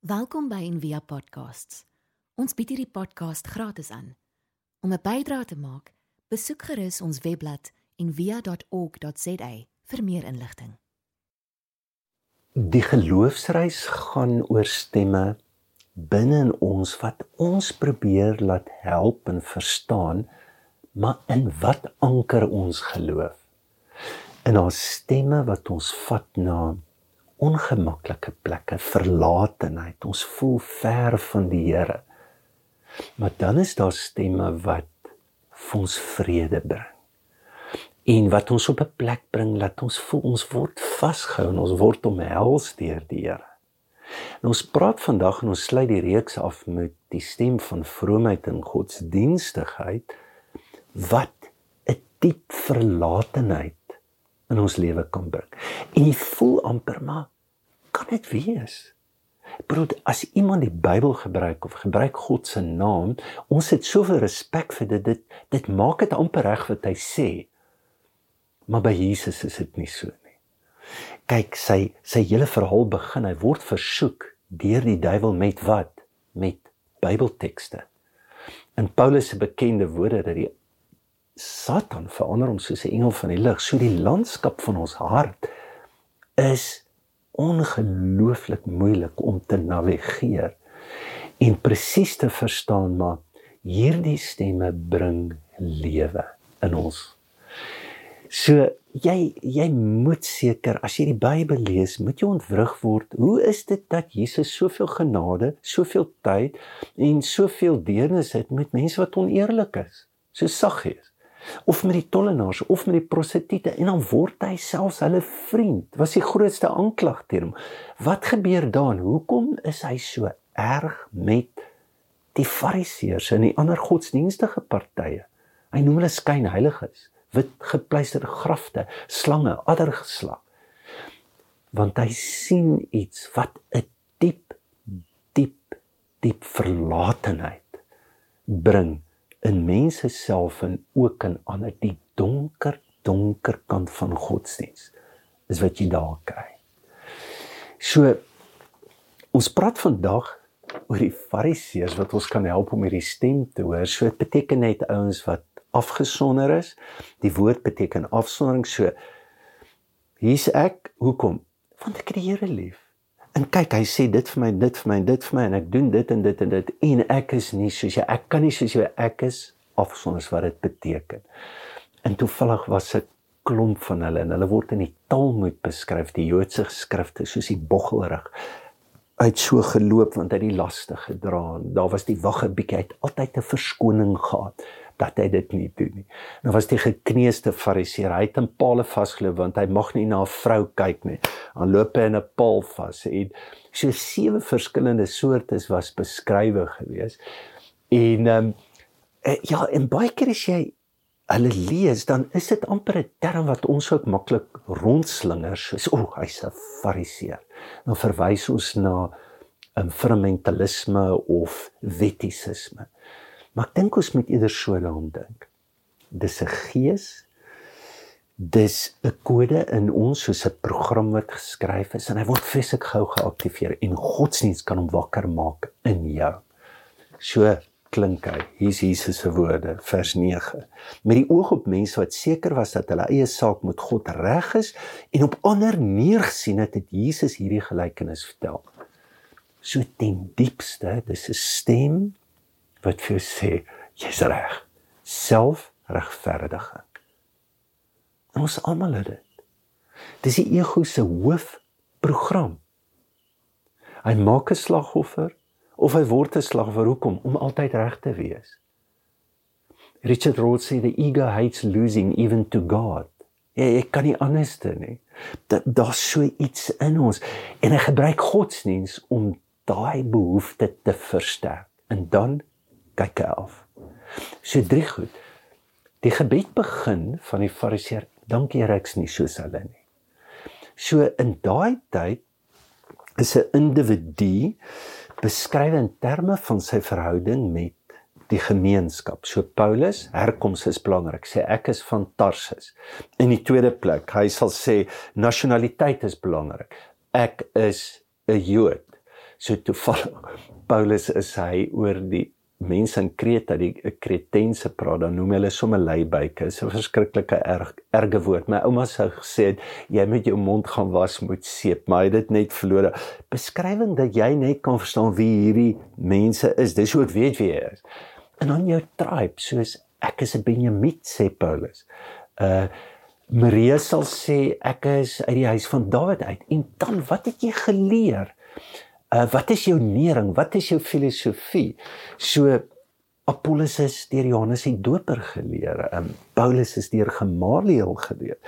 Welkom by Envia Podcasts. Ons bied hierdie podcast gratis aan. Om 'n bydrae te maak, besoek gerus ons webblad en via.org.za vir meer inligting. Die geloofsreis gaan oor stemme binne in ons wat ons probeer laat help en verstaan, maar in wat anker ons geloof? In ons stemme wat ons vat na ongemaklike plekke, verlatenheid. Ons voel ver van die Here. Maar dan is daar stemme wat vir ons vrede bring. En wat ons op 'n plek bring dat ons voel ons word vasgehou en ons word omhels deur die Here. En ons praat vandag en ons sluit die reeks af met die stem van vroomheid en godsdienstigheid wat 'n diep verlatenheid in ons lewe kan bring. En jy voel amper maar dit wees? Broer, as iemand die Bybel gebruik of gebruik God se naam, ons het soveel respek vir dit. Dit dit maak dit amper reg wat hy sê. Maar by Jesus is dit nie so nie. Kyk, sy sy hele verhaal begin, hy word versoek deur die duiwel met wat? Met Bybeltekste. In Paulus se bekende woorde dat die Satan verander hom soos 'n engel van die lig. So die landskap van ons hart is ongelooflik moeilik om te navigeer en presies te verstaan maar hierdie stemme bring lewe in ons. So jy jy moet seker as jy die Bybel lees, moet jy ontwrig word. Hoe is dit dat Jesus soveel genade, soveel tyd en soveel deernis het met mense wat oneerlik is? So Saggeus of met die tollenaars of met die prostituie en dan word hy selfs hulle vriend. Was die grootste aanklag teen hom. Wat gebeur dan? Hoekom is hy so erg met die fariseërs en die ander godsdienstige partye? Hy noem hulle skynheiliges, wit gepleisterde grafte, slange, addergeslag. Want hy sien iets wat 'n diep diep diep verlatenheid bring in mense self en ook in ander die donker donker kant van godsdiens is wat jy daar kry. So ons praat vandag oor die fariseërs wat ons kan help om hierdie stem te hoor. So dit beteken net ouens wat afgesonder is. Die woord beteken afsondering. So hier's ek. Hoekom? Want ek het die Here lief. En kyk, hy sê dit vir my, dit vir my, dit vir my en ek doen dit en dit en dit en ek is nie soos jy ek kan nie soos jy ek is afsonders wat dit beteken. En toevallig was 'n klomp van hulle en hulle word in die Talmud beskryf, die Joodse geskrifte soos die boggelrig uit so geloop want hy het die laste gedra. Daar was die wagge bietjie uit altyd 'n verskoning gehad dat hy dit nie doen nie. Nou was die gekneusde fariseer, hy het 'n paal vasgeloop want hy mag nie na 'n vrou kyk nie. Dan loop hy in 'n paal vas en so sewe verskillende soorte was beskrywe gewees. En ehm um, ja, en baie keer as jy hulle lees, dan is dit amper 'n term wat ons ook maklik rondslinger soos o, oh, hy's 'n fariseer. Dan verwys ons na 'n um, fundamentalisme of wettisisme. Maar ek dink ons moet eerder so daaraan dink. Dis 'n gees. Dis 'n kode in ons soos 'n program wat geskryf is en hy word fisiek gou geaktiveer en godsdienst kan hom wakker maak in jou. So klink hy. Hier's Jesus se woorde, vers 9. Met die oog op mense wat seker was dat hulle eie saak met God reg is en op ander neergesien het, het Jesus hierdie gelykenis vertel. So ten diepste, dis 'n stem wat vir jou sê jy's reg. Selfregverdiging. Ons almal het dit. Dis die ego se hoofprogram. Hy maak 'n slagoffer of hy word 'n slagoffer hoekom? Om altyd reg te wees. Richard Rohr sê the ego hates losing even to God. Ja, ek kan nie anders doen nie. Dat daar's so iets in ons en hy gebruik godsdiens om daai behoefte te versterk. En dan kyk hy af. So drie goed. Die gebed begin van die fariseer, dankie Here ek's nie soos hulle nie. So in daai tyd is 'n individu beskryf in terme van sy verhouding met die gemeenskap. So Paulus, herkoms is belangrik. Sê ek is van Tarsus. In die tweede plek, hy sal sê nasionaliteit is belangrik. Ek is 'n Jood. So toevallig Paulus is hy oor die mense in Kreta die Kretense praat dan noem hulle sommer leibyke. Dis 'n verskriklike erg erge woord. My ouma sou gesê het jy moet jou mond gaan was met seep, maar hy het dit net verlore. Beskrywing dat jy net kan verstaan wie hierdie mense is. Dis ook weet wie jy is. En dan jou tribe, soos ek is 'n Benjamiet sê Paulus. Uh Maria sal sê ek is uit die huis van Dawid uit. En dan wat het jy geleer? Uh wat is jou nering? Wat is jou filosofie? So Apollos is deur Johannes die Doper geleer. Um Paulus is deur Gamaliel geleer.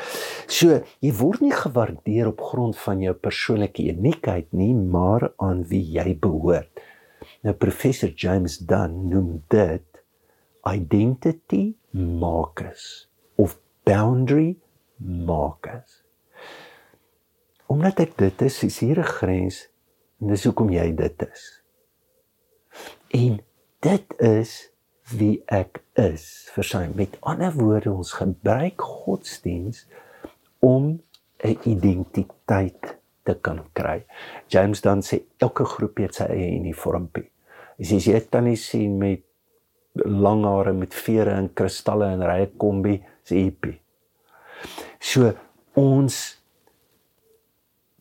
So jy word nie gewaardeer op grond van jou persoonlike uniekheid nie, maar aan wie jy behoort. Nou professor James Dunn noem dit identity markers of boundary markers. Omdat ek dit is, is hier 'n grens en dis hoekom jy dit is. En dit is wie ek is. Versaai met ander woorde ons gebruik godsdiens om 'n identiteit te kan kry. James dan sê elke groep het sy eie uniformpie. As jy dit dan nie sien met lang hare met vere en kristalle en rye kombi, is hippie. So ons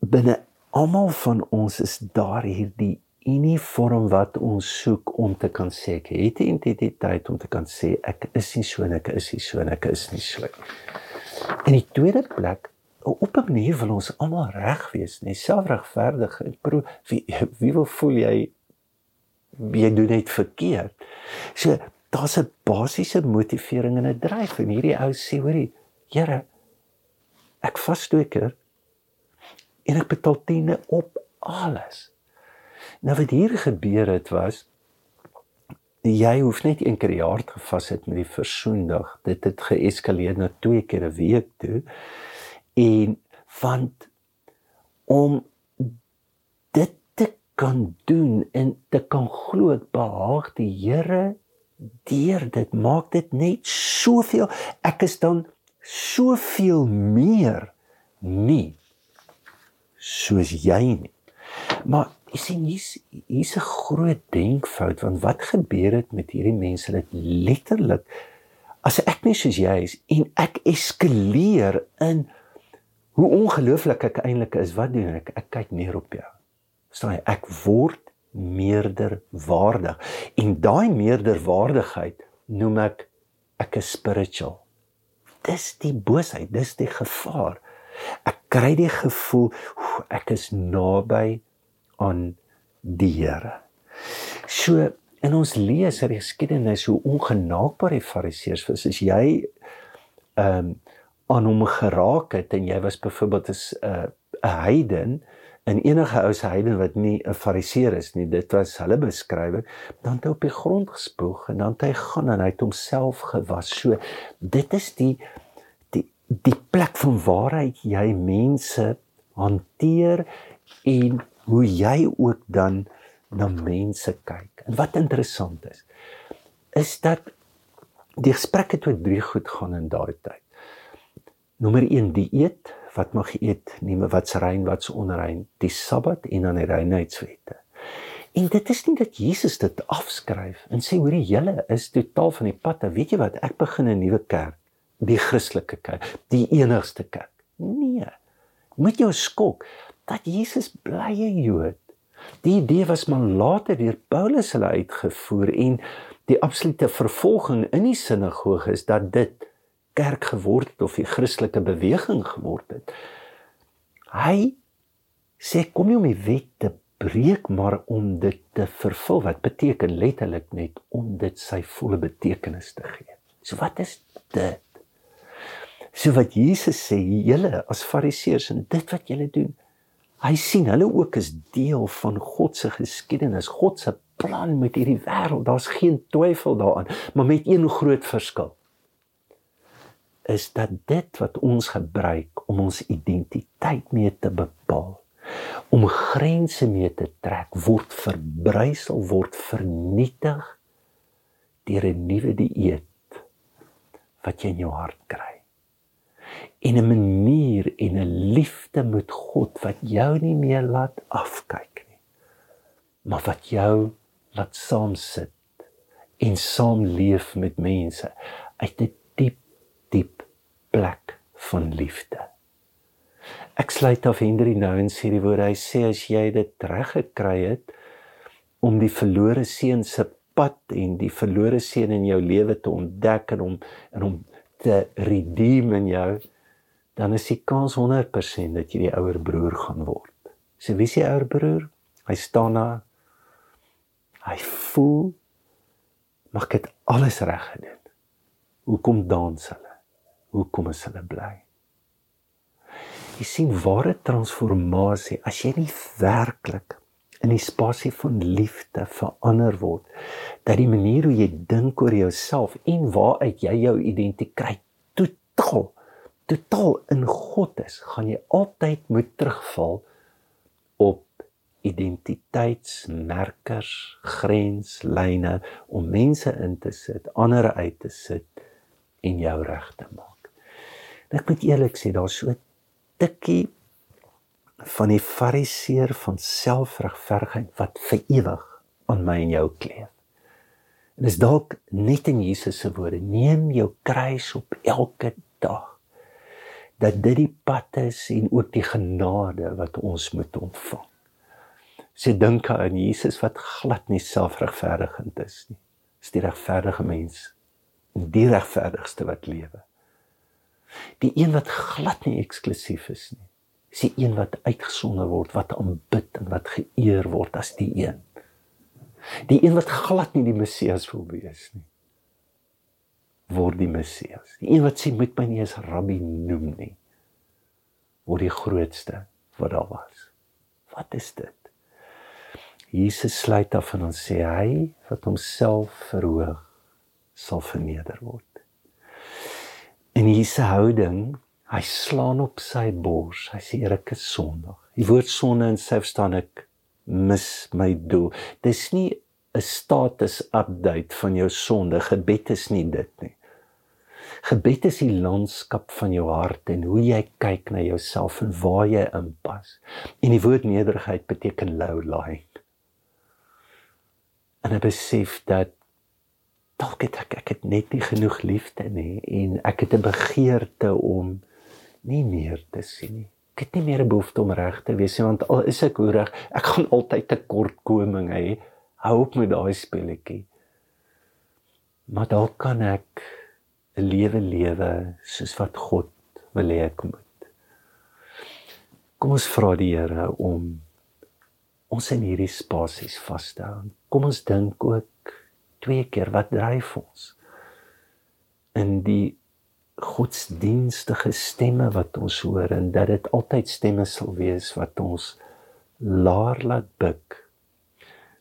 binne almal van ons is daar hierdie uniform wat ons soek om te kan sê ek het 'n identiteit om te kan sê ek is nie so en ek is nie so en ek is nie so. In die tweede plek op 'n manier wil ons almal reg wees, nie selfregverdig. Ek bedoel wie wie wil voel jy jy doen net verkeerd. So daar's 'n basiese motivering en 'n dryf en hierdie ou sê hoorie, Here, ek vas twee keer en ek betaal tiende op alles. Nou wat hier gebeur het was jy hoef net een keer 'n jaar te vas het met die versoendag. Dit het geeskaleer na twee keer 'n week toe. En want om dit te kan doen en te kan glo behaag die Here deur dit maak dit net soveel ek is dan soveel meer nie soos jy nie. Maar jy sien hier's hier's 'n groot denkfout want wat gebeur het met hierdie mense dit letterlik as ek nie soos jy is en ek eskaleer in hoe ongelooflik ek eintlik is, wat doen ek? Ek kyk neer op jou. Verstaan jy? Ek word meerderwaardig. En daai meerderwaardigheid noem ek ek is spiritual. Dis die boosheid, dis die gevaar. Ek kry die gevoel ek is naby aan die Here. So in ons lees uit die geskiedenis hoe ongenaakbaar die Fariseërs was. As jy ehm um, aan hom geraak het en jy was byvoorbeeld 'n uh, 'n heiden en enige ou se heiden wat nie 'n fariseer is nie, dit was hulle beskrywing, dan het hy op die grond gespoeg en dan het hy gaan en hy het homself gewas. So dit is die die plek van waarheid jy mense hanteer en hoe jy ook dan na mense kyk. En wat interessant is, is dat die gesprekke toe drie goed gaan in daai tyd. Nommer 1 die eet, wat mag eet, nie wat's rein, wat's onrein, die Sabbat en dan die reinheidswette. En dit is nie dat Jesus dit afskryf en sê hoor jy julle is totaal van die pad. Weet jy wat? Ek begin 'n nuwe kerk die Christelike kerk, die enigste kerk. Nee. Moet jou skok dat Jesus blye Jood. Die idee was maar later deur Paulus hulle uitgevoer en die absolute vervolging in die sinagoge is dat dit kerk geword het of die Christelike beweging geword het. Hy sê kom jy om die wet te breek maar om dit te vervul wat beteken letterlik net om dit sy volle betekenis te gee. So wat is dit? So wat Jesus sê, julle as fariseërs en dit wat julle doen, hy sien hulle ook is deel van God se geskiedenis, God se plan met hierdie wêreld. Daar's geen twyfel daaraan, maar met een groot verskil. Is dat dit wat ons gebruik om ons identiteit mee te bepaal, om grense mee te trek, word verbrysel, word vernietig deur 'n nuwe dieet wat jy in jou hart kry en 'n manier en 'n liefde met God wat jou nie meer laat afkyk nie. maar wat jou laat saam sit en saam leef met mense uit 'n diep diep plek van liefde. Ek sluit af Henry nou en sê die woorde hy sê as jy dit reg gekry het om die verlore seun se pad en die verlore seun in jou lewe te ontdek en hom en hom te redeem in jou dan is die kans 100% dat jy die ouer broer gaan word. So wie is die ouer broer? Hy staan daar. Hy voel maar ek het alles reg gedoen. Hoekom dans hulle? Hoekom is hulle bly? Jy sien ware transformasie as jy nie werklik in die spasie van liefde verander word dat die manier hoe jy dink oor jouself en waaruit jy jou identiteit totaal totaal in God is, gaan jy altyd moet terugval op identiteitsmerkers, grenslyne om mense in te sit, ander uit te sit en jou reg te maak. En ek moet eerlik sê daar's so 'n tikkie van die fariseer van selfregverdigheid wat vir ewig aan my en jou kleef. En dis dalk net in Jesus se woorde: Neem jou kruis op elke dag dat dit die pad is en ook die genade wat ons moet ontvang. Sy dink aan Jesus wat glad nie selfregverdigend is nie. Is die regverdige mens en die regverdigste wat lewe. Die een wat glad nie eksklusief is nie. Is die een wat uitgesonder word, wat aanbid en wat geëer word as die een. Die een wat glad nie die Messias wil wees nie word die Messias. Die een wat sê moet my nie eens rabbi noem nie. Word die grootste wat daar was. Wat is dit? Jesus sluit af en ons sê hy wat homself verhoog sal verneder word. En hierdie houding, hy slaan op sy bors. Hy sê ek is sondig. Die woord sonde in sy verstaan ek mis my doel. Dis nie 'n status update van jou sonde. Gebed is nie dit nie. Gebed is die landskap van jou hart en hoe jy kyk na jouself en waar jy inpas. En die woord nederigheid beteken low lying. En ek besef dat dalk het ek ek het net nie genoeg liefde nie en ek het 'n begeerte om nie meer te sien nie. Ek het nie meer 'n behoefte om reg te wees nie want al is ek hoe reg, ek gaan altyd tekortkoming hê. Hou op met daai speletjie. Maar dalk kan ek 'n lewe lewe soos wat God wil hê ek moet. Kom ons vra die Here om ons in hierdie spasies vas te hou. Kom ons dink ook twee keer wat dryf ons in die godsdienstige stemme wat ons hoor en dat dit altyd stemme sal wees wat ons laer laat buig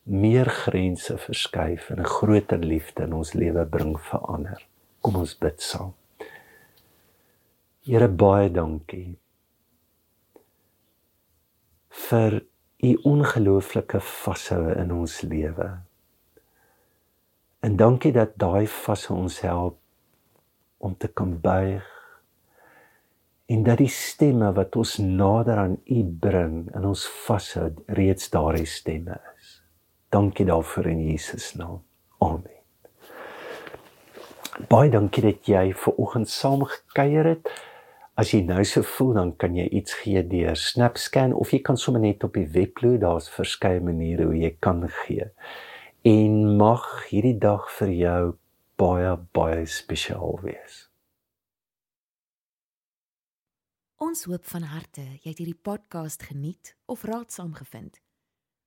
meer grense verskuif en 'n groter liefde in ons lewe bring verander. Kom ons bid saam. Here baie dankie vir u ongelooflike vashoue in ons lewe. En dankie dat daai vashou ons help om te kan buig en dat die stemme wat ons nader aan u bring in ons vashou reeds daardie stemme is. Dankie daarvoor in Jesus naam. Amen baie dankie dat jy ver oggend saam gekuier het. As jy nou so voel, dan kan jy iets gee deur SnapScan of jy kan sommer net op die webblad, daar's verskeie maniere hoe jy kan gee. En mag hierdie dag vir jou baie baie spesiaal wees. Ons hoop van harte jy het hierdie podcast geniet of raadsaam gevind.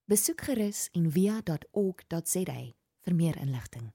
Besoek gerus en via.ok.za vir meer inligting.